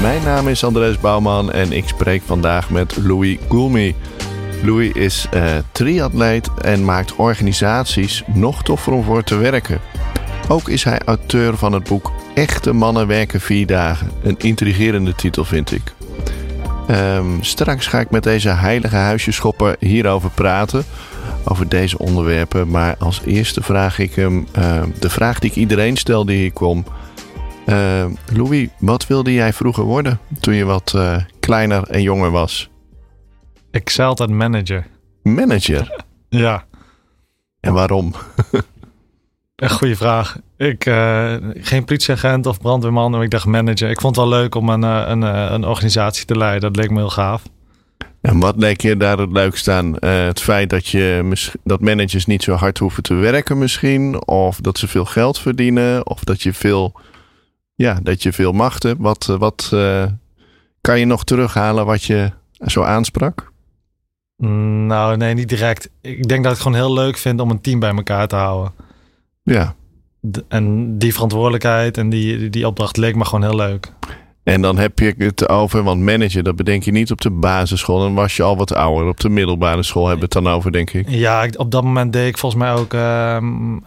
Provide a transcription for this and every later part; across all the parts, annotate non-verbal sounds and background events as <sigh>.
Mijn naam is Andres Bouwman en ik spreek vandaag met Louis Goulmy. Louis is uh, triatleet en maakt organisaties nog toffer om voor te werken. Ook is hij auteur van het boek Echte mannen werken vier dagen. Een intrigerende titel vind ik. Um, straks ga ik met deze heilige huisjeschopper hierover praten. Over deze onderwerpen. Maar als eerste vraag ik hem uh, de vraag die ik iedereen stel die hier kwam. Uh, Louis, wat wilde jij vroeger worden toen je wat uh, kleiner en jonger was? Ik zei altijd manager. Manager? <laughs> ja. En waarom? <laughs> Een goede vraag. Ik, uh, geen politieagent of brandweerman, maar ik dacht manager. Ik vond het wel leuk om een, een, een organisatie te leiden. Dat leek me heel gaaf. En wat leek je daar het leukst aan? Uh, het feit dat, je, dat managers niet zo hard hoeven te werken misschien? Of dat ze veel geld verdienen? Of dat je veel, ja, dat je veel macht hebt? Wat, wat uh, kan je nog terughalen wat je zo aansprak? Nou, nee, niet direct. Ik denk dat ik het gewoon heel leuk vind om een team bij elkaar te houden. Ja. En die verantwoordelijkheid en die, die opdracht leek me gewoon heel leuk. En dan heb je het over, want manager, dat bedenk je niet op de basisschool. Dan was je al wat ouder. Op de middelbare school hebben we het dan over, denk ik. Ja, op dat moment deed ik volgens mij ook uh,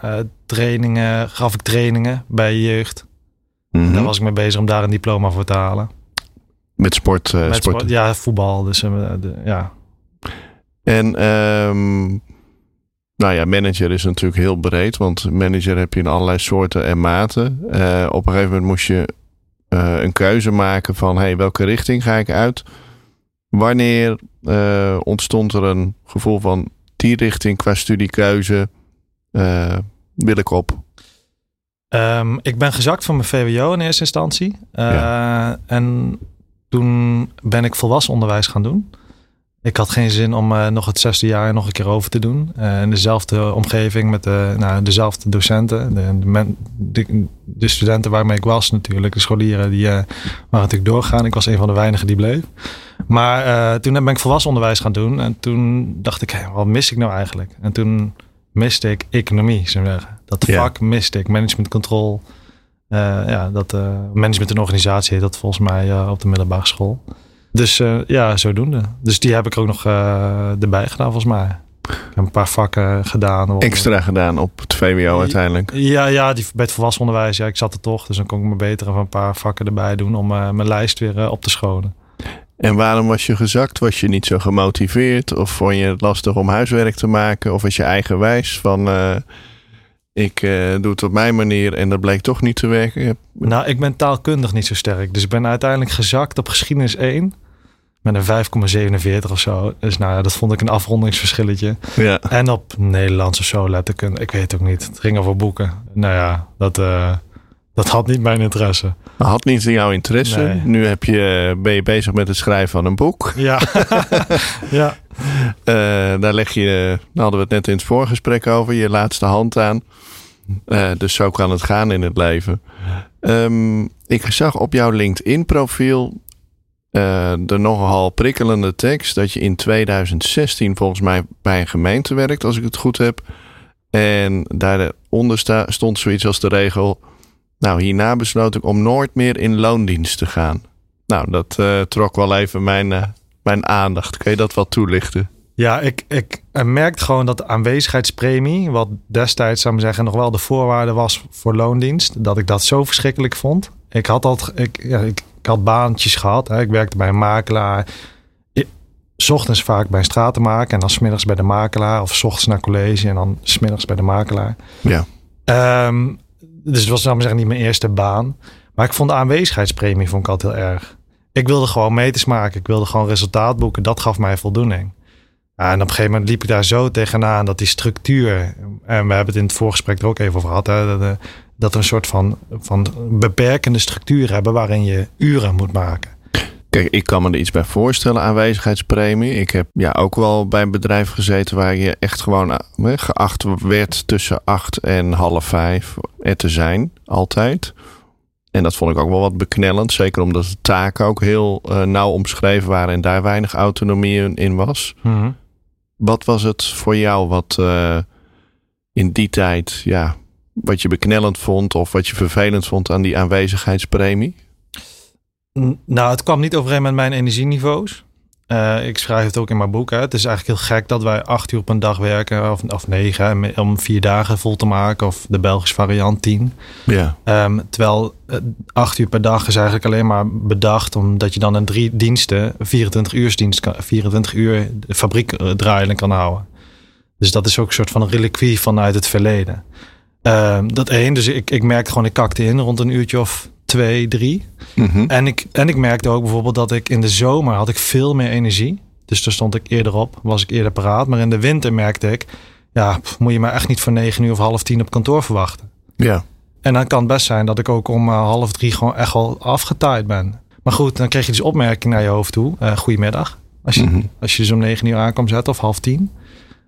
uh, trainingen, gaf ik trainingen bij jeugd. Mm -hmm. Daar was ik mee bezig om daar een diploma voor te halen. Met sport? Uh, Met sport ja, voetbal. Dus de, ja. En um, nou ja, manager is natuurlijk heel breed. Want manager heb je in allerlei soorten en maten. Uh, op een gegeven moment moest je een keuze maken van hey, welke richting ga ik uit? Wanneer ontstond er een gevoel van die richting qua studiekeuze wil ik op? Um, ik ben gezakt van mijn VWO in eerste instantie. Ja. En toen ben ik volwassen onderwijs gaan doen. Ik had geen zin om uh, nog het zesde jaar nog een keer over te doen. Uh, in dezelfde omgeving met de, nou, dezelfde docenten. De, de, men, de, de, studenten waarmee ik was natuurlijk. De scholieren die waren natuurlijk doorgaan. Ik was een van de weinigen die bleef. Maar toen ben ik volwassen onderwijs gaan doen. En toen dacht ik, hey, wat mis ik nou eigenlijk? En toen miste ik economie, zou zeggen. Dat vak ja. miste ik. Management control. ja, dat, management en organisatie heet dat volgens mij op de middelbare school. Dus ja, zodoende. Dus die heb ik ook nog erbij gedaan, volgens mij. Ik heb een paar vakken gedaan. Op, Extra gedaan op het VWO uiteindelijk? Ja, ja die, bij het volwassen onderwijs. Ja, ik zat er toch. Dus dan kon ik me beter even een paar vakken erbij doen om mijn lijst weer op te schonen. En waarom was je gezakt? Was je niet zo gemotiveerd? Of vond je het lastig om huiswerk te maken? Of was je eigenwijs van... Ik uh, doe het op mijn manier en dat bleek toch niet te werken. Nou, ik ben taalkundig niet zo sterk. Dus ik ben uiteindelijk gezakt op geschiedenis 1 met een 5,47 of zo. Dus nou ja, dat vond ik een afrondingsverschilletje. Ja. En op Nederlands of zo letterkunde. Ik weet het ook niet. Het ging over boeken. Nou ja, dat, uh, dat had niet mijn interesse. Had niet jouw interesse. Nee. Nu heb je, ben je bezig met het schrijven van een boek. Ja. <laughs> ja. Uh, daar leg je, daar hadden we het net in het voorgesprek over, je laatste hand aan. Uh, dus zo kan het gaan in het leven. Um, ik zag op jouw LinkedIn profiel uh, de nogal prikkelende tekst dat je in 2016 volgens mij bij een gemeente werkt, als ik het goed heb. En daaronder stond zoiets als de regel. Nou, hierna besloot ik om nooit meer in loondienst te gaan. Nou, dat uh, trok wel even mijn, uh, mijn aandacht. Kun je dat wat toelichten? Ja, ik, ik merkte gewoon dat de aanwezigheidspremie, wat destijds zou ik zeggen nog wel de voorwaarde was voor loondienst, dat ik dat zo verschrikkelijk vond. Ik had altijd, ik, ja, ik, ik had baantjes gehad. Hè. Ik werkte bij een makelaar. S ochtends vaak bij een stratenmaker en dan smiddags bij de makelaar. Of s ochtends naar college en dan smiddags bij de makelaar. Ja. Um, dus het was, zou zeggen, niet mijn eerste baan. Maar ik vond de aanwezigheidspremie vond ik altijd heel erg. Ik wilde gewoon meters maken. Ik wilde gewoon resultaat boeken. Dat gaf mij voldoening. Ja, en op een gegeven moment liep ik daar zo tegenaan dat die structuur. En we hebben het in het voorgesprek er ook even over gehad. Hè, de, dat we een soort van, van beperkende structuur hebben waarin je uren moet maken. Kijk, ik kan me er iets bij voorstellen, aanwezigheidspremie. Ik heb ja, ook wel bij een bedrijf gezeten waar je echt gewoon eh, geacht werd tussen acht en half vijf er te zijn, altijd. En dat vond ik ook wel wat beknellend. Zeker omdat de taken ook heel uh, nauw omschreven waren en daar weinig autonomie in was. Mm Wat was het voor jou wat uh, in die tijd, ja, wat je beknellend vond of wat je vervelend vond aan die aanwezigheidspremie? Nou, het kwam niet overeen met mijn energieniveaus. Uh, ik schrijf het ook in mijn boek. Hè. Het is eigenlijk heel gek dat wij acht uur op een dag werken, of, of negen, om vier dagen vol te maken, of de Belgische variant tien. Ja. Um, terwijl uh, acht uur per dag is eigenlijk alleen maar bedacht omdat je dan een drie diensten, 24 uur dienst, kan, 24 uur de fabriek uh, draaiende kan houden. Dus dat is ook een soort van een reliquie vanuit het verleden. Um, dat één, dus ik, ik merkte gewoon, ik kakte in rond een uurtje of twee, drie. Mm -hmm. en, ik, en ik merkte ook bijvoorbeeld dat ik in de zomer had ik veel meer energie. Dus daar stond ik eerder op, was ik eerder paraat. Maar in de winter merkte ik, ja, pff, moet je me echt niet voor negen uur of half tien op kantoor verwachten. Ja. En dan kan het best zijn dat ik ook om uh, half drie gewoon echt al afgetaaid ben. Maar goed, dan kreeg je dus opmerking naar je hoofd toe. Uh, goedemiddag. Als je, Mhm. mm -hmm. als je dus om negen uur aankomt zetten of half tien.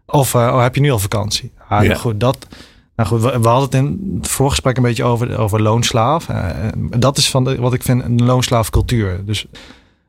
Of uh, oh, heb je nu al vakantie? Ah, Ja. nou goed, dat, nou goed, we, we hadden het in het voorgesprek een beetje over, over loonslaaf. Uh, dat is van de, wat ik vind een loonslaafcultuur. Dus,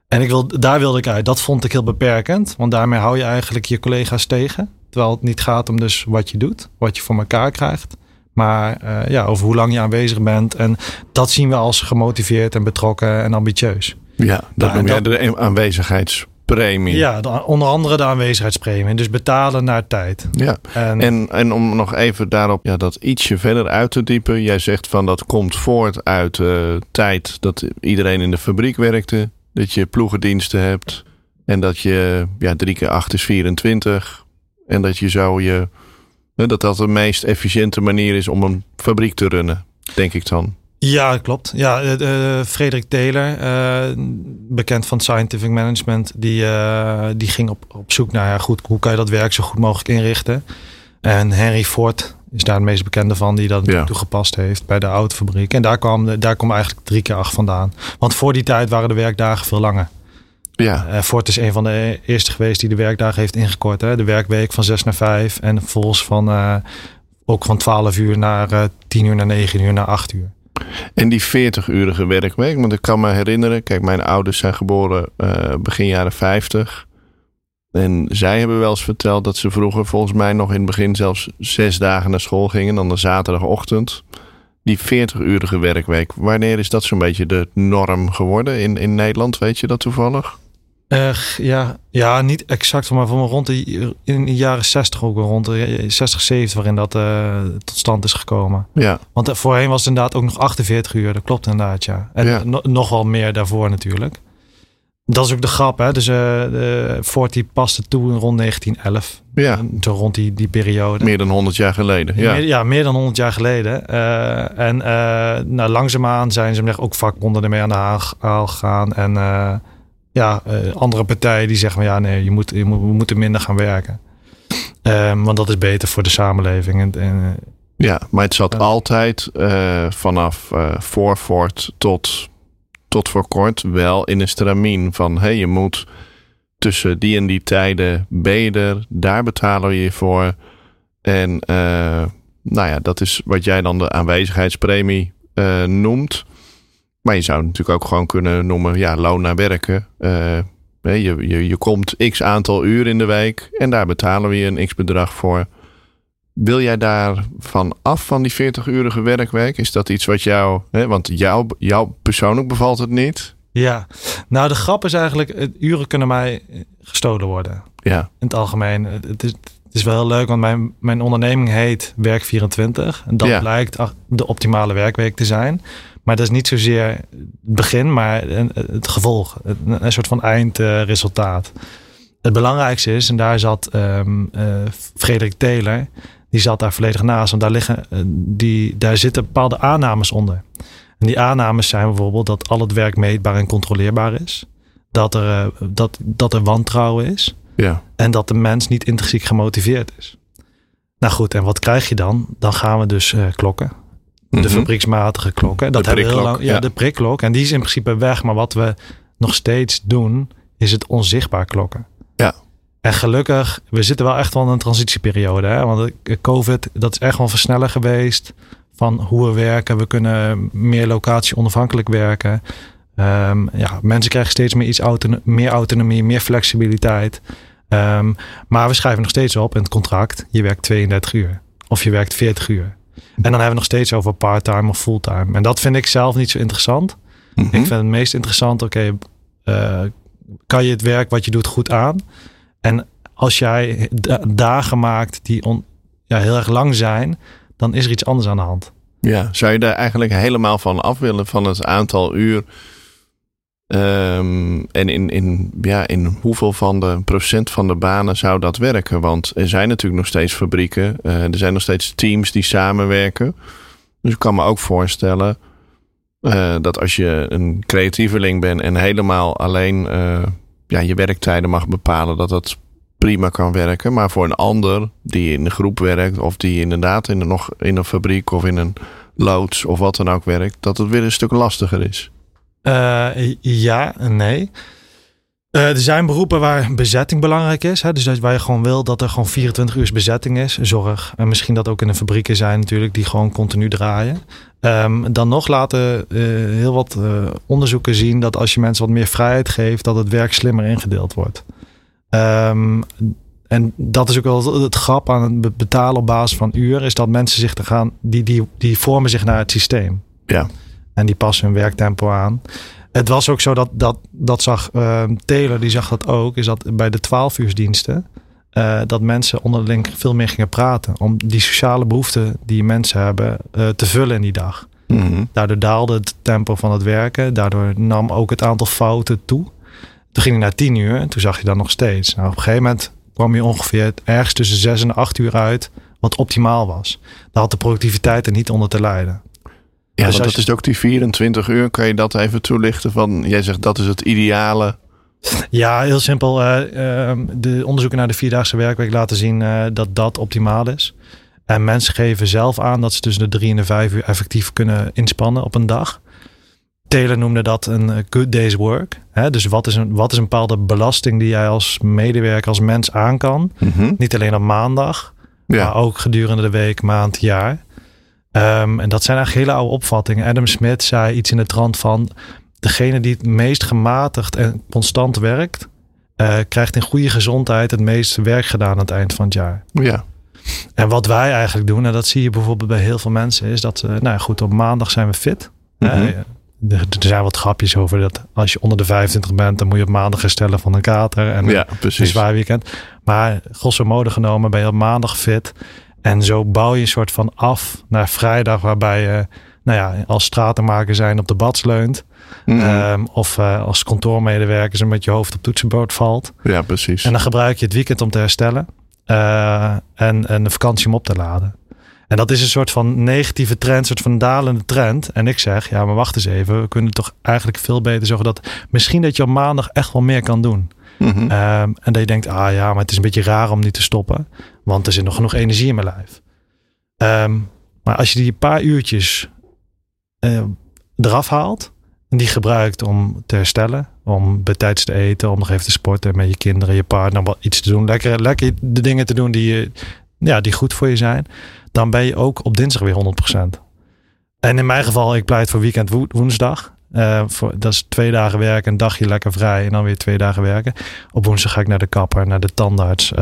en ik wil, daar wilde ik uit. Dat vond ik heel beperkend. Want daarmee hou je eigenlijk je collega's tegen. Terwijl het niet gaat om dus wat je doet. Wat je voor elkaar krijgt. Maar uh, ja, over hoe lang je aanwezig bent. En dat zien we als gemotiveerd en betrokken en ambitieus. Ja, dat Nou, noem jij dat- de aanwezigheidspremie. Ja, de- onder andere de aanwezigheidspremie. Dus betalen naar tijd. Ja. En, En, en om nog even daarop ja, dat ietsje verder uit te diepen. Jij zegt van dat komt voort uit uh, tijd dat iedereen in de fabriek werkte. Dat je ploegendiensten hebt. En dat je ja, drie keer acht is 24. En dat je zo je. Dat dat de meest efficiënte manier is om een fabriek te runnen. Denk ik dan. Ja, klopt. Ja, uh, Frederik Taylor, uh, bekend van Scientific Management, die, uh, die ging op, op zoek naar ja, goed, hoe kan je dat werk zo goed mogelijk inrichten. En Henry Ford is daar het meest bekende van, die dat Ja. toegepast heeft bij de autofabriek. En daar kwam, daar kwam eigenlijk drie keer acht vandaan. Want voor die tijd waren de werkdagen veel langer. Ja, Ford is een van de eerste geweest die de werkdagen heeft ingekort. Hè? De werkweek van 6 naar 5 en vervolgens van, ook van 12 uur naar uh, 10 uur naar 9 uur naar 8 uur. En die 40-urige werkweek, want ik kan me herinneren, kijk, mijn ouders zijn geboren uh, begin jaren 50. En zij hebben wel eens verteld dat ze vroeger volgens mij nog in het begin zelfs zes dagen naar school gingen, dan de zaterdagochtend. Die 40-urige werkweek, wanneer is dat zo'n beetje de norm geworden in, in Nederland? Weet je dat toevallig? Uh, ja, ja, niet exact, maar van rond de, in de jaren 60 ook rond de 60, 70 waarin dat uh, tot stand is gekomen. Ja. Want uh, voorheen was het inderdaad ook nog 48 uur, dat klopt inderdaad, ja. En Ja. no nog wel meer daarvoor natuurlijk. Dat is ook de grap, hè. Dus uh, die paste toe rond 1911. Ja. Zo rond die, die periode. Meer dan 100 jaar geleden. Ja, meer, ja, meer dan 100 jaar geleden. Uh, en uh, nou, langzaamaan zijn ze ook vakbonden ermee aan de haal gegaan. En uh, ja, uh, andere partijen die zeggen ja, nee, je moet, je moet, we moeten minder gaan werken. Um, want dat is beter voor de samenleving. En, en, ja, maar het zat altijd uh, vanaf voor Ford tot, tot voor kort wel in een stramien van hé, hey, je moet tussen die en die tijden ben je er, daar betalen we je voor. En nou ja, dat is wat jij dan de aanwezigheidspremie uh, noemt. Maar je zou natuurlijk ook gewoon kunnen noemen, ja, loon naar werken. Uh, je, je, je komt x aantal uur in de week en daar betalen we je een x bedrag voor. Wil jij daar van af van die 40-urige werkweek? Is dat iets wat jou, hè, want jou, jou persoonlijk bevalt het niet? Ja, nou de grap is eigenlijk, uren kunnen mij gestolen worden. Ja. In het algemeen. Het is, het is wel heel leuk, want mijn, mijn onderneming heet Werk24. En dat Ja. blijkt de optimale werkweek te zijn. Maar dat is niet zozeer het begin, maar het gevolg. Een, soort van eindresultaat. het belangrijkste is, en daar zat ehm eh, Frederik Taylor, die zat daar volledig naast. Want daar, liggen, eh, die, daar zitten bepaalde aannames onder. En die aannames zijn bijvoorbeeld dat al het werk meetbaar en controleerbaar is. Dat er, eh, dat, dat er wantrouwen is. Ja. En dat de mens niet intrinsiek gemotiveerd is. Nou goed, en wat krijg je dan? Dan gaan we dus klokken. De Mhm. fabrieksmatige klok. Hè? Dat De hebben we heel lang. Ja, ja. de prikklok. En die is in principe weg. Maar wat we nog steeds doen, is het onzichtbaar klokken. Ja. En gelukkig, we zitten wel echt wel in een transitieperiode. Hè? Want COVID, dat is echt wel versneller geweest van hoe we werken. We kunnen meer locatie onafhankelijk werken. Ehm, ja, mensen krijgen steeds meer, iets autono- meer autonomie, meer flexibiliteit. Ehm, maar we schrijven nog steeds op in het contract. Je werkt 32 uur. Of je werkt 40 uur. En dan hebben we nog steeds over part-time of fulltime. En dat vind ik zelf niet zo interessant. Mhm. Ik vind het meest interessant, oké, eh, kan je het werk wat je doet goed aan? En als jij da- dagen maakt die on, ja, heel erg lang zijn, dan is er iets anders aan de hand. Ja, zou je daar eigenlijk helemaal van af willen van het aantal uur? Ehm, en in, in, ja, in hoeveel van de procent van de banen zou dat werken? Want er zijn natuurlijk nog steeds fabrieken, eh, er zijn nog steeds teams die samenwerken. Dus ik kan me ook voorstellen eh, dat als je een creatieveling bent en helemaal alleen eh, ja, je werktijden mag bepalen, dat dat prima kan werken. Maar voor een ander die in een groep werkt of die inderdaad in nog in een fabriek of in een loods of wat dan ook werkt, dat het weer een stuk lastiger is. Eh, ja en nee. Eh, er zijn beroepen waar bezetting belangrijk is. Hè? Dus dat- waar je gewoon wil dat er gewoon 24 uur bezetting is. Zorg. En misschien dat ook in de fabrieken zijn natuurlijk die gewoon continu draaien. Ehm, dan nog laten eh, heel wat onderzoeken zien dat als je mensen wat meer vrijheid geeft, dat het werk slimmer ingedeeld wordt. Ehm, en dat is ook wel het grap aan het be- betalen op basis van uur, is dat mensen zich te gaan, die, die, die vormen zich naar het systeem. Ja. En die passen hun werktempo aan. Het was ook zo dat, dat, dat zag uh, Taylor, die zag dat ook, is dat bij de 12 uursdiensten uh, dat mensen onderling veel meer gingen praten. Om die sociale behoeften die mensen hebben uh, te vullen in die dag. Mm-hmm. Daardoor daalde het tempo van het werken. Daardoor nam ook het aantal fouten toe. Toen ging hij naar 10 uur en toen zag je dat nog steeds. Nou, op een gegeven moment kwam je ongeveer ergens tussen 6 en 8 uur uit. Wat optimaal was. Daar had de productiviteit er niet onder te lijden. Ja, dus want dat je... is ook die 24 uur. Kan je dat even toelichten? Van, jij zegt dat is het ideale. Ja, heel simpel. Uh, uh, de onderzoeken naar de vierdaagse werkweek laten zien uh, dat dat optimaal is. En mensen geven zelf aan dat ze tussen de drie en de vijf uur effectief kunnen inspannen op een dag. Taylor noemde dat een good day's work. Hè? Dus wat is, een, wat is een bepaalde belasting die jij als medewerker, als mens aan kan? Mm-hmm. Niet alleen op maandag, ja. maar ook gedurende de week, maand, jaar. Um, en dat zijn eigenlijk hele oude opvattingen. Adam Smith zei iets in de trant van... degene die het meest gematigd en constant werkt... Uh, krijgt in goede gezondheid het meeste werk gedaan aan het eind van het jaar. Ja. En wat wij eigenlijk doen, en dat zie je bijvoorbeeld bij heel veel mensen... is dat, uh, nou ja, goed, op maandag zijn we fit. Uh, er, er zijn wat grapjes over dat als je onder de 25 bent... dan moet je op maandag herstellen van een kater en ja, een zwaar weekend. Maar grosso modo genomen ben je op maandag fit... En zo bouw je een soort van af naar vrijdag, waarbij je, nou ja, als stratenmaker zijn op de bats leunt. Mm-hmm. Um, of uh, als kantoormedewerker zo met je hoofd op toetsenbord valt. Ja, precies. En dan gebruik je het weekend om te herstellen. Uh, en, en de vakantie om op te laden. En dat is een soort van negatieve trend, een soort van dalende trend. En ik zeg, ja, maar wacht eens even. We kunnen toch eigenlijk veel beter zorgen dat misschien dat je op maandag echt wel meer kan doen. Mm-hmm. Um, en dat je denkt, ah ja, maar het is een beetje raar om niet te stoppen. Want er zit nog genoeg energie in mijn lijf. Um, maar als je die paar uurtjes uh, eraf haalt. En die gebruikt om te herstellen. Om bij tijds te eten. Om nog even te sporten met je kinderen, je partner. Wat iets te doen. Lekker, lekker de dingen te doen die, ja, die goed voor je zijn. Dan ben je ook op dinsdag weer 100%. En in mijn geval, ik pleit voor weekend wo woensdag. Uh, voor, dat is twee dagen werken, een dagje lekker vrij en dan weer twee dagen werken. Op woensdag ga ik naar de kapper, naar de tandarts. Uh,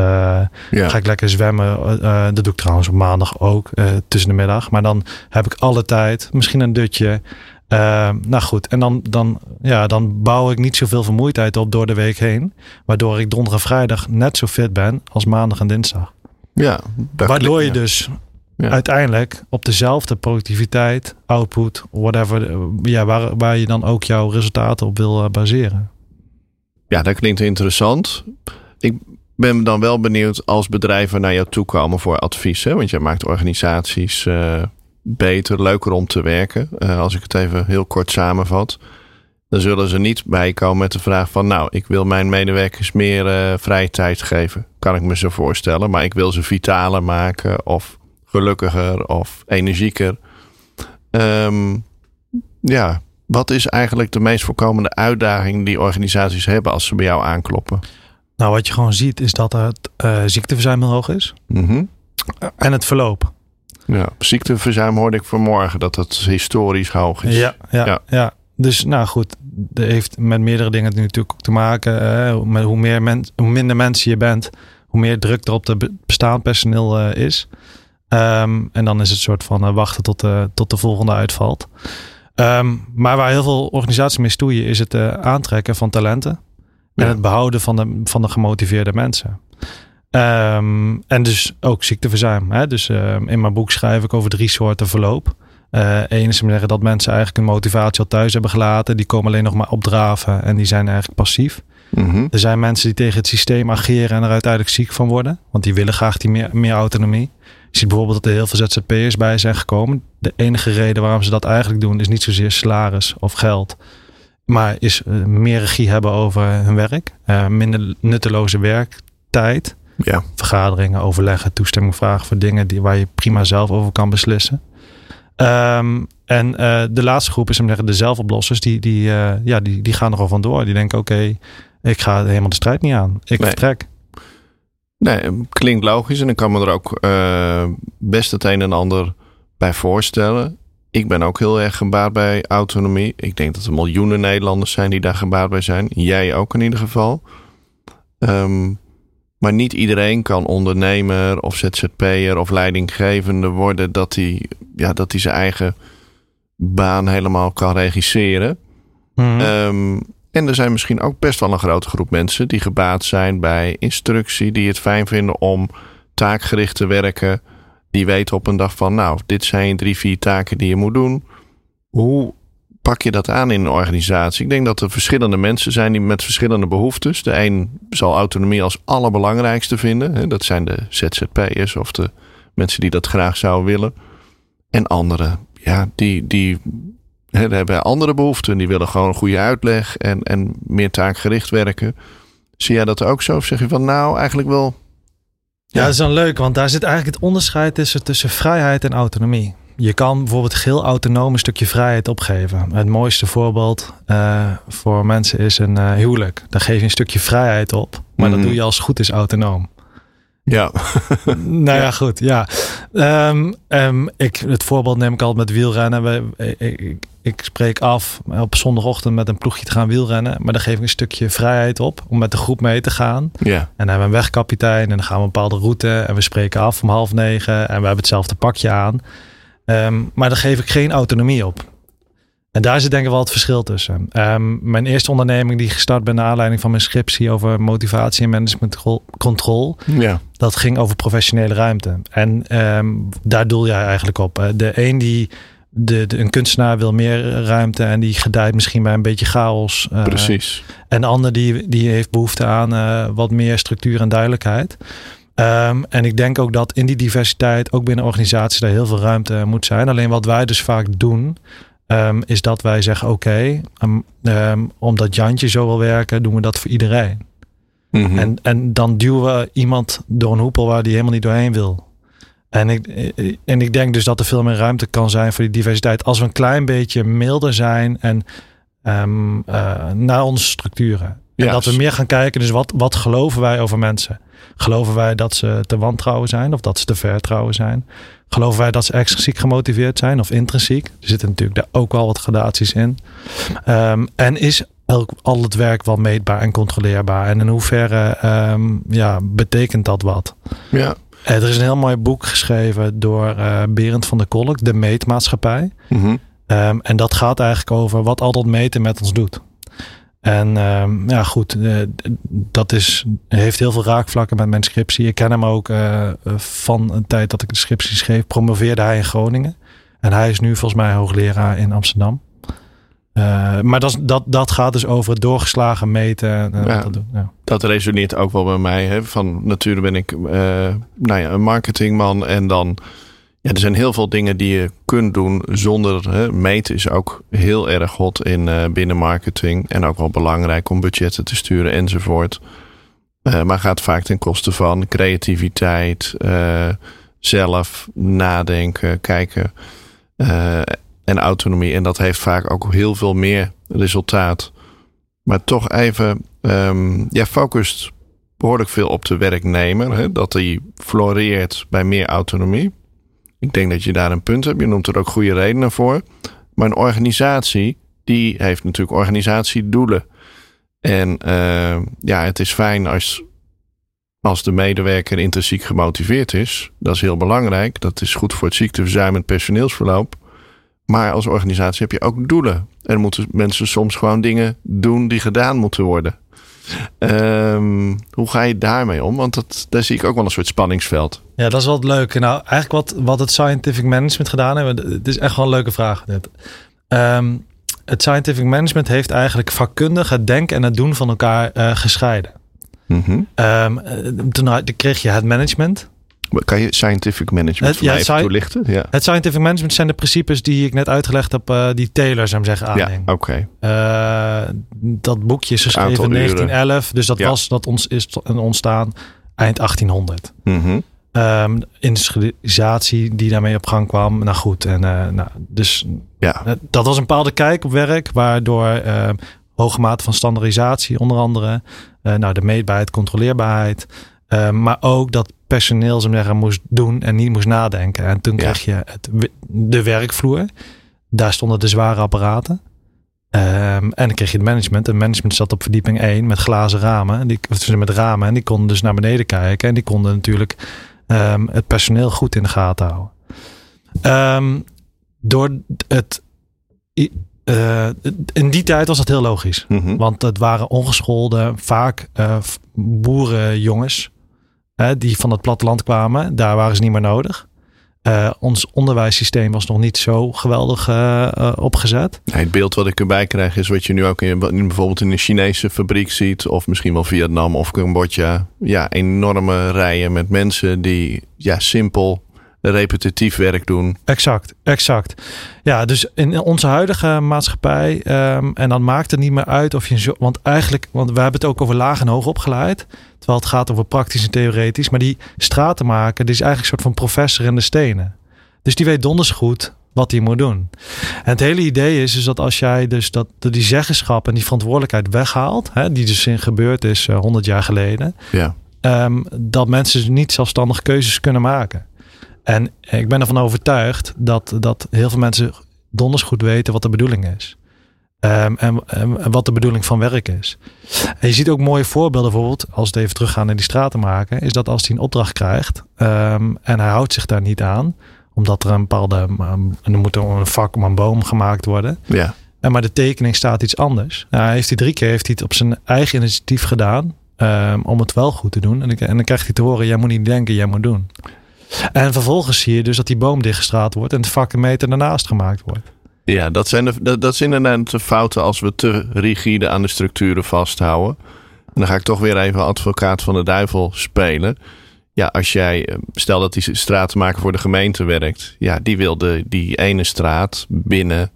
ja. Ga ik lekker zwemmen. Uh, dat doe ik trouwens op maandag ook, tussen de middag. Maar dan heb ik alle tijd, misschien een dutje. nou goed, en dan, dan, ja, dan bouw ik niet zoveel vermoeidheid op door de week heen. Waardoor ik donderdag en vrijdag net zo fit ben als maandag en dinsdag. Ja, waardoor je dus ja. uiteindelijk op dezelfde productiviteit, output, whatever, ja, waar, waar je dan ook jouw resultaten op wil uh, baseren. Ja, dat klinkt interessant. Ik ben dan wel benieuwd als bedrijven naar jou toe komen voor advies. Hè? Want jij maakt organisaties uh, beter, leuker om te werken. Uh, als ik het even heel kort samenvat. Dan zullen ze niet bijkomen met de vraag van... nou, ik wil mijn medewerkers meer vrije tijd geven. Kan ik me zo voorstellen. Maar ik wil ze vitaler maken of gelukkiger of energieker. Ehm, ja, wat is eigenlijk de meest voorkomende uitdaging die organisaties hebben als ze bij jou aankloppen? Nou, wat je gewoon ziet is dat het uh, ziekteverzuim heel hoog is. Mhm. En het verloop. Ja, ziekteverzuim hoorde ik vanmorgen dat dat historisch hoog is. Ja, ja, ja. Ja. Dus nou goed, dat heeft met meerdere dingen natuurlijk ook te maken. Hè. Met hoe, meer men, hoe minder mensen je bent, hoe meer druk er op de bestaand personeel uh, is. Um, en dan is het soort van uh, wachten tot de, tot de volgende uitvalt. Um, maar waar heel veel organisaties mee stoeien, is het uh, aantrekken van talenten. En het behouden van de, van de gemotiveerde mensen. Um, en dus ook ziekteverzuim. Hè? Dus in mijn boek schrijf ik over drie soorten verloop. Eén is zeggen dat mensen eigenlijk hun motivatie al thuis hebben gelaten. Die komen alleen nog maar opdraven en die zijn eigenlijk passief. Mm -hmm. Er zijn mensen die tegen het systeem ageren en er uiteindelijk ziek van worden. Want die willen graag die meer, meer autonomie. Je ziet bijvoorbeeld dat er heel veel ZZP'ers bij zijn gekomen. De enige reden waarom ze dat eigenlijk doen is niet zozeer salaris of geld. Maar is uh, meer regie hebben over hun werk. Uh, minder nutteloze werktijd. Ja. Vergaderingen, overleggen, toestemming vragen voor dingen die, waar je prima zelf over kan beslissen. Um, en uh, de laatste groep is hem zeggen, de zelfoplossers. Die, die, ja, die, die gaan er al vandoor. Die denken, oké, okay, ik ga helemaal de strijd niet aan. Ik Nee. vertrek. Nee, klinkt logisch en ik kan me er ook uh, best het een en ander bij voorstellen. Ik ben ook heel erg gebaat bij autonomie. Ik denk dat er miljoenen Nederlanders zijn die daar gebaat bij zijn. Jij ook in ieder geval. Um, maar niet iedereen kan ondernemer of ZZP'er of leidinggevende worden dat hij, ja, dat zijn eigen baan helemaal kan regisseren. Mm. Um, en er zijn misschien ook best wel een grote groep mensen die gebaat zijn bij instructie, die het fijn vinden om taakgericht te werken. Die weten op een dag van, nou, dit zijn drie, vier taken die je moet doen. Hoe pak je dat aan in een organisatie? Ik denk dat er verschillende mensen zijn die met verschillende behoeftes. De een zal autonomie als allerbelangrijkste vinden. Dat zijn de ZZP'ers of de mensen die dat graag zouden willen. En anderen, ja, die, die hebben andere behoeften. Die willen gewoon een goede uitleg en, en meer taakgericht werken. Zie jij dat ook zo? Of zeg je van nou, eigenlijk wel... Ja, dat is dan leuk, want daar zit eigenlijk het onderscheid tussen, tussen vrijheid en autonomie. Je kan bijvoorbeeld heel autonoom een stukje vrijheid opgeven. Het mooiste voorbeeld uh, voor mensen is een uh, huwelijk. Daar geef je een stukje vrijheid op, maar mm. Dat doe je als het goed is autonoom. Ja. <laughs> nou ja, goed. Ja. Um, um, ik, het voorbeeld neem ik altijd met wielrennen. We, ik, ik, ik, spreek af op zondagochtend met een ploegje te gaan wielrennen. Maar dan geef ik een stukje vrijheid op om met de groep mee te gaan. Ja. En dan hebben we een wegkapitein en dan gaan we een bepaalde route. En we spreken af om half negen. En we hebben hetzelfde pakje aan. Um, maar daar geef ik geen autonomie op. En daar zit denk ik wel het verschil tussen. Um, mijn eerste onderneming die gestart ben naar aanleiding van mijn scriptie over motivatie en management control. Ja. Dat ging over professionele ruimte. En um, daar doel jij eigenlijk op. De een die de, de, een kunstenaar wil meer ruimte en die gedijt misschien bij een beetje chaos. Uh, Precies. En de ander die, die heeft behoefte aan uh, wat meer structuur en duidelijkheid. Um, en ik denk ook dat in die diversiteit, ook binnen organisaties, daar heel veel ruimte moet zijn. Alleen wat wij dus vaak doen, um, is dat wij zeggen: oké, okay, um, omdat Jantje zo wil werken, doen we dat voor iedereen. Mhm. Mm -hmm. en, en dan duwen we iemand door een hoepel waar die helemaal niet doorheen wil. En ik, en ik denk dus dat er veel meer ruimte kan zijn voor die diversiteit. Als we een klein beetje milder zijn en um, uh, naar onze structuren. En dat we meer gaan kijken, dus wat, wat geloven wij over mensen? Geloven wij dat ze te wantrouwen zijn of dat ze te vertrouwen zijn? Geloven wij dat ze extrinsiek gemotiveerd zijn of intrinsiek? Er zitten natuurlijk daar ook wel wat gradaties in. Um, en is elk, al het werk wel meetbaar en controleerbaar? En in hoeverre um, ja, betekent dat wat? Ja. Er is een heel mooi boek geschreven door uh, Berend van der Kolk, De Meetmaatschappij. Mm -hmm. um, en dat gaat eigenlijk over wat al dat meten met ons doet. En um, ja, goed, uh, dat is, heeft heel veel raakvlakken met mijn scriptie. Ik ken hem ook uh, van een tijd dat ik de scriptie schreef. Promoveerde hij in Groningen. En hij is nu volgens mij hoogleraar in Amsterdam. Uh, maar dat, dat, dat gaat dus over het doorgeslagen meten. En, ja, dat, ja. dat resoneert ook wel bij mij. Hè? Van natuurlijk ben ik nou ja, een marketingman en dan ja, er zijn heel veel dingen die je kunt doen zonder hè, meten is ook heel erg hot in uh, binnen marketing en ook wel belangrijk om budgetten te sturen enzovoort. Uh, maar gaat vaak ten koste van creativiteit, uh, zelf nadenken, kijken. En autonomie. En dat heeft vaak ook heel veel meer resultaat. Maar toch even, jij focust behoorlijk veel op de werknemer. Hè? Dat hij floreert bij meer autonomie. Ik denk dat je daar een punt hebt. Je noemt er ook goede redenen voor. Maar een organisatie, die heeft natuurlijk organisatiedoelen. En uh, ja, het is fijn als, als de medewerker intrinsiek gemotiveerd is. Dat is heel belangrijk. Dat is goed voor het ziekteverzuim en personeelsverloop. Maar als organisatie heb je ook doelen. Er moeten mensen soms gewoon dingen doen die gedaan moeten worden. Um, hoe ga je daarmee om? Want dat, daar zie ik ook wel een soort spanningsveld. Ja, dat is wel het leuke. Nou, eigenlijk wat, wat het scientific management gedaan heeft, het is echt wel een leuke vraag. Dit. Um, het scientific management heeft eigenlijk vakkundig het denken en het doen van elkaar uh, gescheiden. Mm -hmm. um, toen kreeg je het management. Kan je scientific management het, voor ja, even toelichten? Ja. Het scientific management zijn de principes die ik net uitgelegd heb, uh, die Taylor zou zeggen aanheng. Ja, oké. Okay. Uh, dat boekje is geschreven in 1911, dus dat was dat ons is ontstaan eind 1800. Mm -hmm. um, industrialisatie die daarmee op gang kwam. Nou goed, en uh, nou, dus ja. dat was een bepaalde kijk op werk, waardoor hoge mate van standaardisatie onder andere, nou de meetbaarheid, controleerbaarheid, maar ook dat personeel zeggen, moest doen en niet moest nadenken. En toen kreeg je het, de werkvloer. Daar stonden de zware apparaten. Um, en dan kreeg je het management. En management zat op verdieping 1 met glazen ramen. Die, of met ramen. En die konden dus naar beneden kijken. En die konden natuurlijk um, het personeel goed in de gaten houden. Um, door het. Uh, in die tijd was dat heel logisch. Mm -hmm. Want het waren ongeschoolde, vaak uh, boerenjongens die van het platteland kwamen, daar waren ze niet meer nodig. Uh, ons onderwijssysteem was nog niet zo geweldig uh, uh, opgezet. het beeld wat ik erbij krijg is wat je nu ook in, bijvoorbeeld in een Chinese fabriek ziet, of misschien wel Vietnam of Cambodja. Ja, enorme rijen met mensen die ja, simpel repetitief werk doen. Exact, exact. Ja, dus in onze huidige maatschappij, um, en dan maakt het niet meer uit of je, want eigenlijk, want we hebben het ook over laag en hoog opgeleid, terwijl het gaat over praktisch en theoretisch, maar die stratenmaker, die is eigenlijk een soort van professor in de stenen. Dus die weet donders goed wat hij moet doen. En het hele idee is, is dat als jij dus dat, die zeggenschap en die verantwoordelijkheid weghaalt, hè, die dus in gebeurd is uh, 100 jaar geleden, ja. um, dat mensen dus niet zelfstandig keuzes kunnen maken. En ik ben ervan overtuigd dat, dat heel veel mensen donders goed weten wat de bedoeling is. Um, en, en, wat de bedoeling van werk is. En je ziet ook mooie voorbeelden, bijvoorbeeld, als we even teruggaan naar die straten maken, is dat als hij een opdracht krijgt um, en hij houdt zich daar niet aan, omdat er een bepaalde, um, er moet een vak om een boom gemaakt worden. Ja. En maar de tekening staat iets anders. Nou, hij heeft hij drie keer heeft hij het op zijn eigen initiatief gedaan om het wel goed te doen. En, en dan krijgt hij te horen, jij moet niet denken, jij moet doen. En vervolgens zie je dus dat die boom dichtgestraald wordt en de vakken meter daarnaast gemaakt wordt. Ja, dat zijn, de, dat, zijn inderdaad de fouten als we te rigide aan de structuren vasthouden. En dan ga ik toch weer even advocaat van de duivel spelen. Ja, als jij, eh, stel dat die straatmaker voor de gemeente werkt. Ja, die wilde die ene straat binnen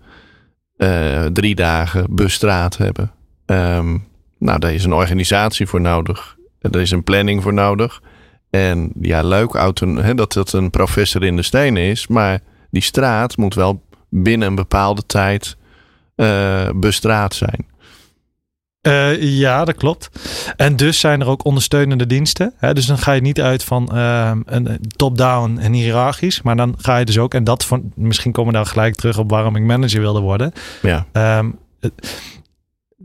uh, drie dagen bestraat hebben. Um, nou, daar is een organisatie voor nodig. Er is een planning voor nodig. En ja, leuk auto, hè, dat het een professor in de stenen is. Maar die straat moet wel binnen een bepaalde tijd uh, bestraat zijn. Uh, ja, dat klopt. En dus zijn er ook ondersteunende diensten. Hè? Dus dan ga je niet uit van uh, een top-down en hiërarchisch. Maar dan ga je dus ook, en dat van, misschien komen we daar gelijk terug op waarom ik manager wilde worden. Ja. Um,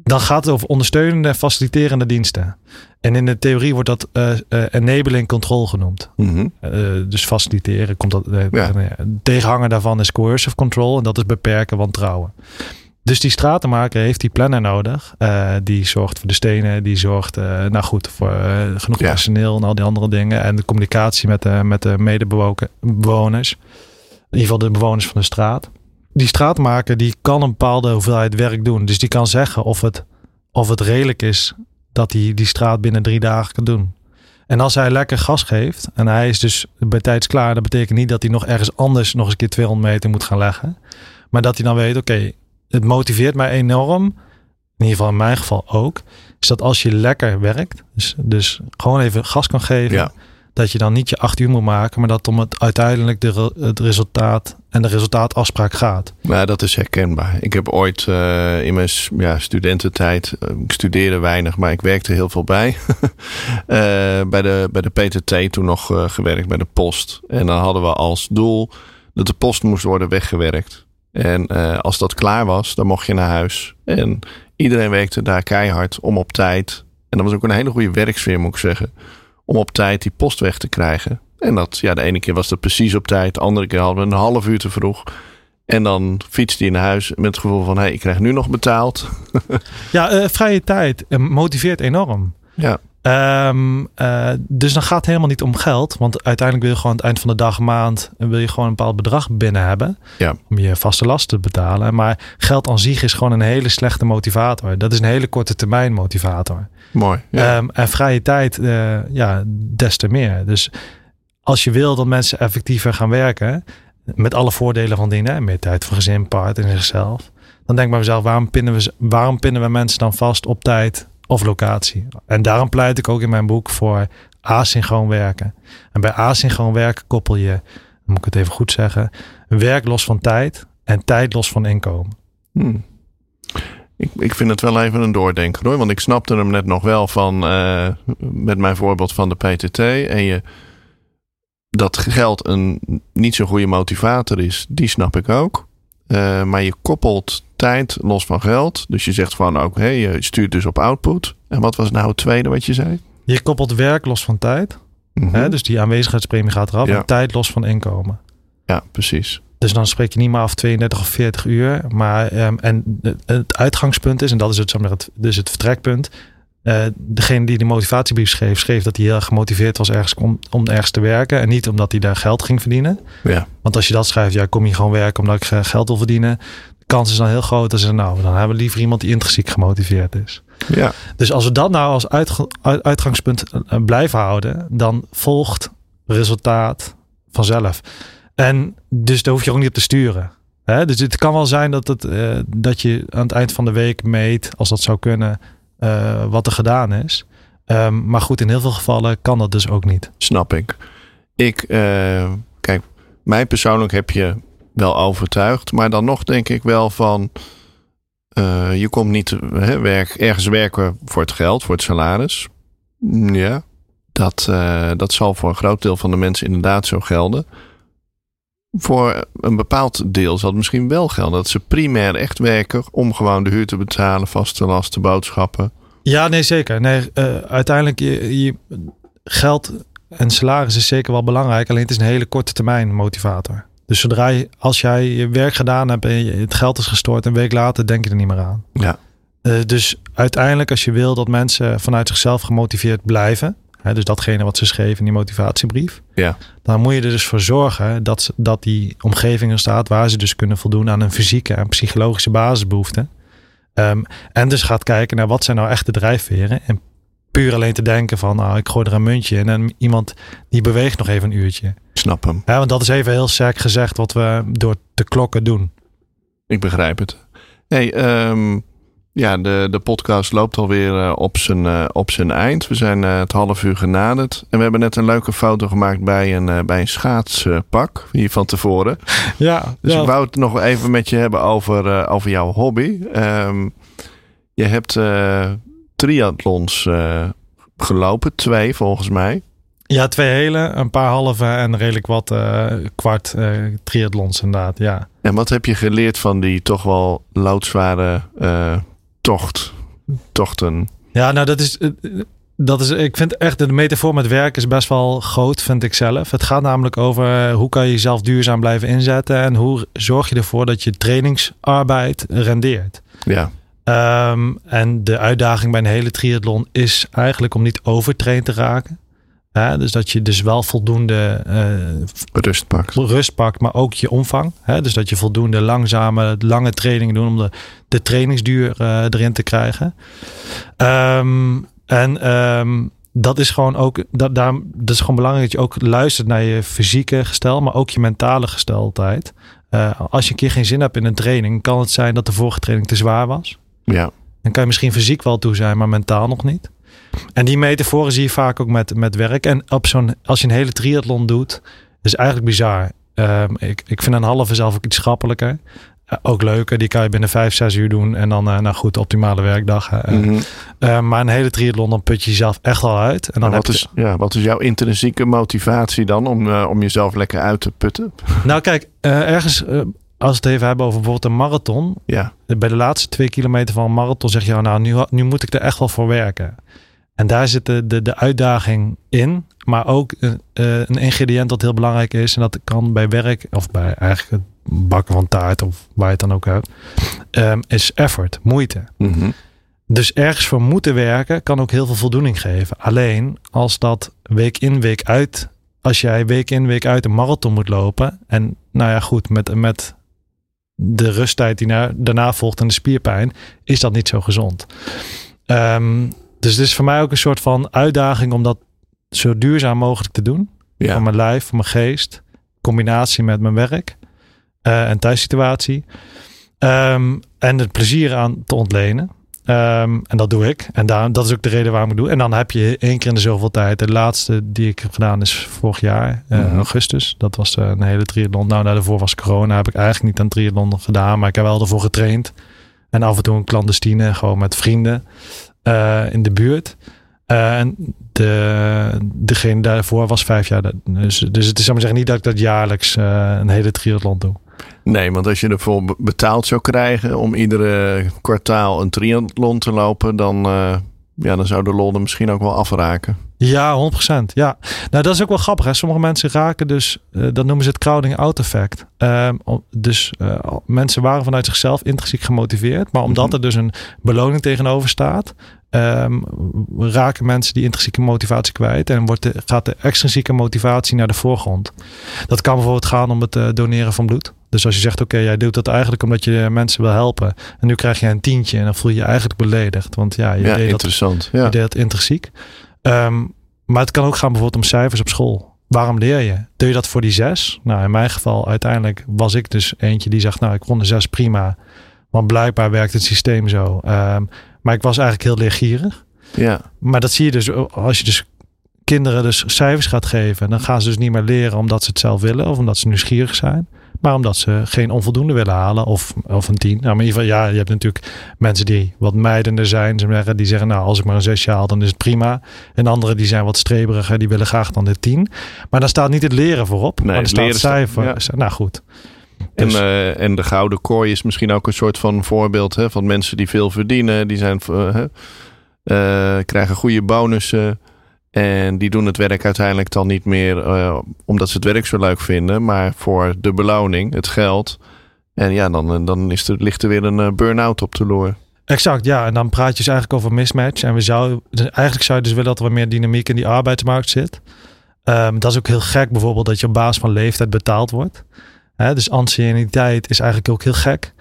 dan gaat het over ondersteunende en faciliterende diensten. En in de theorie wordt dat uh, uh, enabling control genoemd. Mm -hmm. uh, dus faciliteren komt dat. Ja. Tegenhanger daarvan is coercive control en dat is beperken wantrouwen. Dus die stratenmaker heeft die planner nodig. die zorgt voor de stenen, die zorgt nou goed voor genoeg ja. personeel en al die andere dingen. En de communicatie met de, met de medebewoners. In ieder geval de bewoners van de straat die straatmaker die kan een bepaalde hoeveelheid werk doen. Dus die kan zeggen of het, of het redelijk is dat hij die straat binnen drie dagen kan doen. En als hij lekker gas geeft en hij is dus bij tijds klaar, dat betekent niet dat hij nog ergens anders nog eens een keer 200 meter moet gaan leggen. Maar dat hij dan weet, oké, het motiveert mij enorm, in ieder geval in mijn geval ook, is dat als je lekker werkt, dus, dus gewoon even gas kan geven, dat je dan niet je acht uur moet maken, maar dat om het uiteindelijk de, het resultaat en de resultaatafspraak gaat. Maar dat is herkenbaar. Ik heb ooit uh, in mijn ja, studententijd, uh, ik studeerde weinig, maar ik werkte heel veel bij. uh, <laughs> bij, de, bij de PTT toen nog gewerkt, bij de post. En dan hadden we als doel dat de post moest worden weggewerkt. En als dat klaar was, dan mocht je naar huis. En iedereen werkte daar keihard om op tijd. En dat was ook een hele goede werksfeer, moet ik zeggen om op tijd die post weg te krijgen. En dat, ja, de ene keer was dat precies op tijd, de andere keer hadden we een half uur te vroeg. En dan fietste hij naar huis met het gevoel van: hé, hey, ik krijg nu nog betaald. ja, uh, vrije tijd uh, motiveert enorm. Ja. Um, uh, dus dan gaat het helemaal niet om geld. Want uiteindelijk wil je gewoon aan het eind van de dag, maand, wil je gewoon een bepaald bedrag binnen hebben. Ja. Om je vaste lasten te betalen. Maar geld aan zich is gewoon een hele slechte motivator. Dat is een hele korte termijn motivator. Mooi. Ja. Um, en vrije tijd, uh, ja, des te meer. Dus als je wil dat mensen effectiever gaan werken, met alle voordelen van dingen, meer tijd voor gezin, partner en zichzelf. Dan denk ik bij mezelf, waarom pinnen, we, waarom pinnen we mensen dan vast op tijd of locatie. En daarom pleit ik ook in mijn boek voor asynchroon werken. En bij asynchroon werken koppel je, moet ik het even goed zeggen, werk los van tijd en tijd los van inkomen. Hmm. Ik, ik vind het wel even een doordenken hoor. Want ik snapte hem net nog wel van uh, met mijn voorbeeld van de PTT. En je dat geld een niet zo goede motivator is, die snap ik ook. Uh, maar je koppelt tijd los van geld. Dus je zegt van oké, okay, je stuurt dus op output. En wat was nou het tweede wat je zei? Je koppelt werk los van tijd. Mm -hmm. hè, dus die aanwezigheidspremie gaat eraf. Ja. En tijd los van inkomen. Ja, precies. Dus dan spreek je niet meer af 32 of 40 uur. Maar um, en het uitgangspunt is, en dat is het, het, dus het vertrekpunt. Uh, degene die de motivatiebrief schreef, schreef dat hij heel erg gemotiveerd was ergens om, om ergens te werken. En niet omdat hij daar geld ging verdienen. Ja. Want als je dat schrijft, ja, kom je gewoon werken omdat ik geld wil verdienen. De kans is dan heel groot dat ze, nou, dan hebben we liever iemand die intrinsiek gemotiveerd is. Ja. Dus als we dat nou als uitg uitgangspunt blijven houden, dan volgt resultaat vanzelf. En dus daar hoef je ook niet op te sturen. Dus het kan wel zijn dat, het, uh, dat je aan het eind van de week meet, als dat zou kunnen, uh, wat er gedaan is. Um, maar goed, in heel veel gevallen kan dat dus ook niet. Snap ik. Ik, uh, kijk, mij persoonlijk heb je wel overtuigd. Maar dan nog denk ik wel van. Je komt niet werk, ergens werken voor het geld, voor het salaris. Ja, dat, dat zal voor een groot deel van de mensen inderdaad zo gelden. Voor een bepaald deel zal het misschien wel gelden dat ze primair echt werken om gewoon de huur te betalen, vaste lasten, boodschappen. Ja, nee, zeker. Nee, uh, uiteindelijk je, je, geld en salaris is zeker wel belangrijk. Alleen het is een hele korte termijn motivator. Dus zodra je, als jij je werk gedaan hebt en het geld is gestort, een week later denk je er niet meer aan. Ja. Uh, dus uiteindelijk, als je wil dat mensen vanuit zichzelf gemotiveerd blijven, hè, dus datgene wat ze schreven in die motivatiebrief, ja. dan moet je er dus voor zorgen dat, dat die omgeving er staat waar ze dus kunnen voldoen aan een fysieke en psychologische basisbehoeften. Um, en dus gaat kijken naar wat zijn nou echt de drijfveren. En puur alleen te denken van, nou, ik gooi er een muntje in en iemand die beweegt nog even een uurtje. Snap hem. Ja, want dat is even heel sterk gezegd wat we door de klokken doen. Ik begrijp het. Hey, um, ja, de, de podcast loopt alweer uh, op, zijn, uh, op zijn eind. We zijn uh, het half uur genaderd. En we hebben net een leuke foto gemaakt bij een, bij een schaatspak hier van tevoren. <laughs> Ja, dus ja. ik wou het nog even met je hebben over, over jouw hobby. Um, je hebt triathlons gelopen, twee volgens mij. Ja, twee hele, een paar halve en redelijk wat uh, kwart uh, triathlons inderdaad, ja. En wat heb je geleerd van die toch wel loodzware uh, tocht, tochten? Ja, nou dat is, dat is, ik vind echt de metafoor met werk is best wel groot, vind ik zelf. Het gaat namelijk over hoe kan je jezelf duurzaam blijven inzetten en hoe zorg je ervoor dat je trainingsarbeid rendeert. Ja. Um, en de uitdaging bij een hele triathlon is eigenlijk om niet overtraind te raken. Dus dat je dus wel voldoende uh, rust pakt. Rust pakt, maar ook je omvang. Hè? Dus dat je voldoende langzame, lange trainingen doet om de, de trainingsduur uh, erin te krijgen. Um, en um, dat is gewoon ook, dat, daar, dat is gewoon belangrijk dat je ook luistert naar je fysieke gestel, maar ook je mentale gesteldheid. Uh, als je een keer geen zin hebt in een training, kan het zijn dat de vorige training te zwaar was. Ja. Dan kan je misschien fysiek wel toe zijn, maar mentaal nog niet. En die metaforen zie je vaak ook met, met werk. En op zo'n, als je een hele triathlon doet, is eigenlijk bizar. Ehm, ik, ik vind een halve zelf ook iets schappelijker. Uh, ook leuker, die kan je binnen vijf, zes uur doen. En dan, uh, nou goed, optimale werkdag. Uh, mm -hmm. maar een hele triathlon, dan put je jezelf echt al uit. En dan wat, is, je... ja, wat is jouw intrinsieke motivatie dan om, om jezelf lekker uit te putten? <laughs> Nou kijk, ergens als we het even hebben over bijvoorbeeld een marathon. Ja. Bij de laatste twee kilometer van een marathon zeg je, nou, nu, nu moet ik er echt wel voor werken. En daar zit de, de, de uitdaging in. Maar ook uh, een ingrediënt dat heel belangrijk is. En dat kan bij werk, of bij eigenlijk het bakken van taart, of waar je het dan ook hebt, um, is effort, moeite. Mm -hmm. Dus ergens voor moeten werken kan ook heel veel voldoening geven. Alleen als dat week in, week uit. Als jij week in, week uit een marathon moet lopen. En nou ja, goed, met, met de rusttijd die na, daarna volgt en de spierpijn, is dat niet zo gezond. Um, dus het is voor mij ook een soort van uitdaging om dat zo duurzaam mogelijk te doen. Ja. Voor mijn lijf, voor mijn geest. Combinatie met mijn werk uh, en thuissituatie. Um, en het plezier aan te ontlenen. Um, en dat doe ik. En daar, dat is ook de reden waarom ik doe. En dan heb je één keer in de zoveel tijd. De laatste die ik heb gedaan is vorig jaar, uh, mm-hmm. augustus. Dat was uh, een hele triathlon. Nou, daarvoor was corona. Heb ik eigenlijk niet aan triathlon gedaan. Maar ik heb wel ervoor getraind. En af en toe een clandestine, gewoon met vrienden uh, in de buurt. Uh, en de, degene daarvoor was vijf jaar. Dus, dus het is maar zeggen niet dat ik dat jaarlijks uh, een hele triathlon doe. Nee, want als je ervoor betaald zou krijgen om iedere kwartaal een triathlon te lopen, dan, ja, dan zou de lol er misschien ook wel afraken. Ja, 100%. Ja, nou dat is ook wel grappig. Hè? Sommige mensen raken dus, uh, dat noemen ze het crowding out effect. Uh, dus uh, mensen waren vanuit zichzelf intrinsiek gemotiveerd, maar omdat er dus een beloning tegenover staat, um, raken mensen die intrinsieke motivatie kwijt en wordt de, gaat de extrinsieke motivatie naar de voorgrond. Dat kan bijvoorbeeld gaan om het doneren van bloed. Dus als je zegt, oké, okay, jij doet dat eigenlijk omdat je mensen wil helpen. En nu krijg je een tientje en dan voel je je eigenlijk beledigd. Want ja, je ja, deed interessant. Dat, ja. je deed dat intrinsiek. Um, maar het kan ook gaan bijvoorbeeld om cijfers op school. Waarom leer je? Doe je dat voor die zes? Nou, in mijn geval uiteindelijk was ik dus eentje die zegt, nou, ik vond de zes prima. Want blijkbaar werkt het systeem zo. Um, maar ik was eigenlijk heel leergierig. Ja. Maar dat zie je dus als je dus kinderen dus cijfers gaat geven. Dan gaan ze dus niet meer leren omdat ze het zelf willen of omdat ze nieuwsgierig zijn. Maar omdat ze geen onvoldoende willen halen of, of een tien. Nou, maar in ieder geval, ja, je hebt natuurlijk mensen die wat mijdender zijn. Die zeggen, nou, als ik maar een zesje haal, dan is het prima. En anderen die zijn wat streberiger, die willen graag dan de tien. Maar dan staat niet het leren voorop. Nee, maar er staat cijfer. Ja. Nou goed. Dus. En, uh, en de gouden kooi is misschien ook een soort van voorbeeld hè, van mensen die veel verdienen. Die zijn, uh, uh, krijgen goede bonussen. En die doen het werk uiteindelijk dan niet meer uh, omdat ze het werk zo leuk vinden, maar voor de beloning, het geld. En ja, dan, dan is er, ligt er weer een uh, burn-out op de loer. Exact, ja. En dan praat je dus eigenlijk over mismatch. En we zouden, dus eigenlijk zou je dus willen dat er wat meer dynamiek in die arbeidsmarkt zit. Um, dat is ook heel gek bijvoorbeeld dat je op basis van leeftijd betaald wordt. Dus anciëniteit is eigenlijk ook heel gek.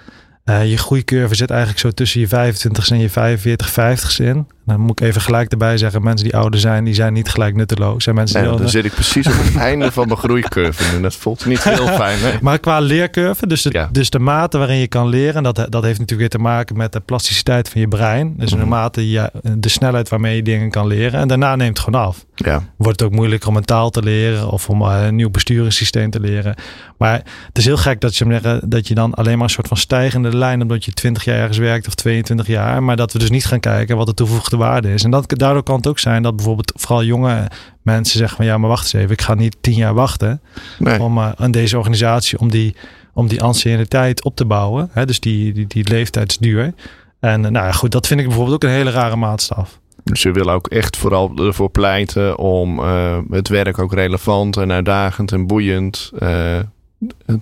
Uh, je groeicurve zit eigenlijk zo tussen je 25 en je 45, 50 in. Dan moet ik even gelijk erbij zeggen, mensen die ouder zijn, die zijn niet gelijk nutteloos. En mensen nee, die dan zit ik precies op het <laughs> einde van mijn groeicurve en dat voelt niet heel fijn. Hè? Maar qua leercurve, dus de, ja. dus de mate waarin je kan leren, dat, dat heeft natuurlijk weer te maken met de plasticiteit van je brein. Dus mm -hmm. de mate, je, de snelheid waarmee je dingen kan leren. En daarna neemt het gewoon af. Ja. Wordt het ook moeilijker om een taal te leren of om een nieuw besturingssysteem te leren. Maar het is heel gek dat je, dat je dan alleen maar een soort van stijgende lijn, omdat je 20 jaar ergens werkt of 22 jaar, maar dat we dus niet gaan kijken wat de toegevoegde waarde is. En dat, daardoor kan het ook zijn dat bijvoorbeeld vooral jonge mensen zeggen van ja, maar wacht eens even, ik ga niet tien jaar wachten nee. om uh, aan deze organisatie om die, om die anciëniteit op te bouwen. Hè? Dus die, die, die leeftijdsduur. En uh, nou ja, goed, dat vind ik bijvoorbeeld ook een hele rare maatstaf. Dus je wil ook echt vooral ervoor pleiten om uh, het werk ook relevant en uitdagend en boeiend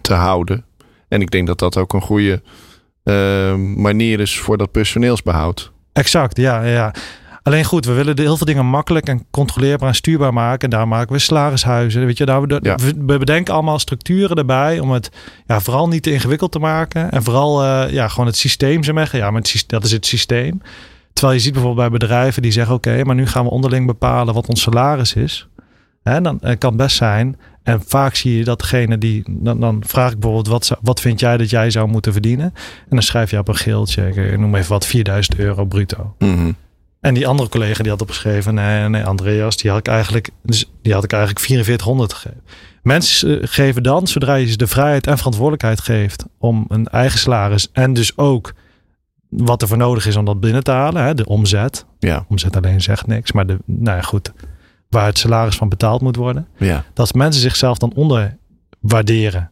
te houden. En ik denk dat dat ook een goede manier is voor dat personeelsbehoud. Exact, ja, ja. Alleen goed, we willen heel veel dingen makkelijk en controleerbaar en stuurbaar maken. En daar maken we salarishuizen. Weet je, daar we, ja. we bedenken allemaal structuren erbij om het ja, vooral niet te ingewikkeld te maken. En vooral uh, ja, gewoon het systeem ze zeggen. Ja, maar het, dat is het systeem. Terwijl je ziet bijvoorbeeld bij bedrijven die zeggen: Oké, okay, maar nu gaan we onderling bepalen wat ons salaris is. En dan uh, kan best zijn. En vaak zie je dat degene die. Dan, dan vraag ik bijvoorbeeld: wat, wat vind jij dat jij zou moeten verdienen? En dan schrijf je op een geeltje, ik noem even wat, 4000 euro bruto. Mm -hmm. En die andere collega die had opgeschreven, nee, nee, Andreas, die had ik eigenlijk, dus die had ik eigenlijk 4400 gegeven. Mensen geven dan, zodra je ze de vrijheid en verantwoordelijkheid geeft om een eigen salaris en dus ook wat er voor nodig is om dat binnen te halen, hè, de omzet. Ja. Omzet alleen zegt niks, maar de, nou ja, goed, waar het salaris van betaald moet worden. Ja. Dat mensen zichzelf dan onderwaarderen.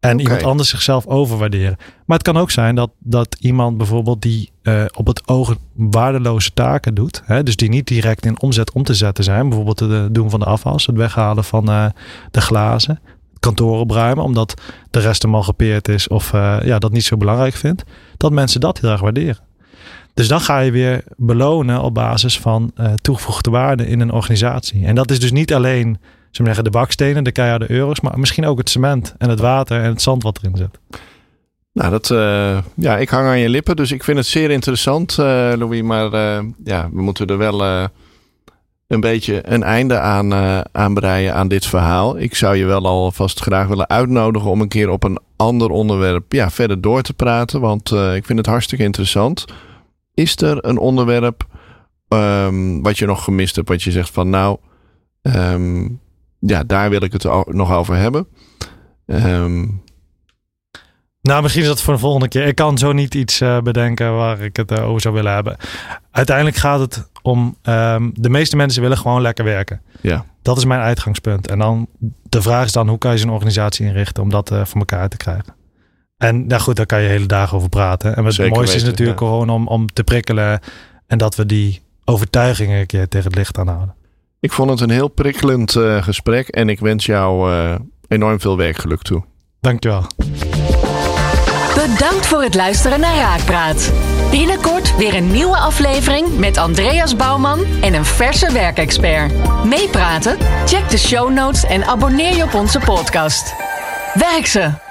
En iemand anders zichzelf overwaarderen. Maar het kan ook zijn dat, dat iemand bijvoorbeeld die eh, op het oog waardeloze taken doet. Hè, dus die niet direct in omzet om te zetten zijn. Bijvoorbeeld het doen van de afwas, het weghalen van eh, de glazen. Kantoor opruimen, omdat de rest hem al gepeerd is. Of eh, ja, dat niet zo belangrijk vindt. Dat mensen dat heel erg waarderen. Dus dan ga je weer belonen op basis van eh, toegevoegde waarde in een organisatie. En dat is dus niet alleen zullen zeggen, de bakstenen, de keiharde euro's, maar misschien ook het cement en het water en het zand wat erin zit. Nou, dat, eh, ja, ik hang aan je lippen, dus ik vind het zeer interessant, eh, Louis. Maar ja, we moeten er wel een beetje een einde aan, aan breien aan dit verhaal. Ik zou je wel alvast graag willen uitnodigen om een keer op een ander onderwerp ja, verder door te praten. Want ik vind het hartstikke interessant. Is er een onderwerp ehm, wat je nog gemist hebt, wat je zegt van nou, ehm, ja, daar wil ik het nog over hebben. Ehm, Nou, misschien is dat voor de volgende keer. Ik kan zo niet iets eh, bedenken waar ik het eh, over zou willen hebben. Uiteindelijk gaat het om, de meeste mensen willen gewoon lekker werken. ja. Dat is mijn uitgangspunt. En dan, de vraag is dan, hoe kan je zo'n organisatie inrichten om dat eh, voor elkaar te krijgen? En ja, goed, daar kan je hele dagen over praten. En het Zeker mooiste is natuurlijk ja. gewoon om, om te prikkelen. En dat we die overtuigingen een keer tegen het licht aanhouden. Ik vond het een heel prikkelend eh, gesprek en ik wens jou eh, enorm veel werkgeluk toe. Dankjewel. Bedankt voor het luisteren naar Raakpraat. Binnenkort weer een nieuwe aflevering met Andreas Bouwman en een verse werkexpert. Meepraten? Check de show notes en abonneer je op onze podcast. Werk ze!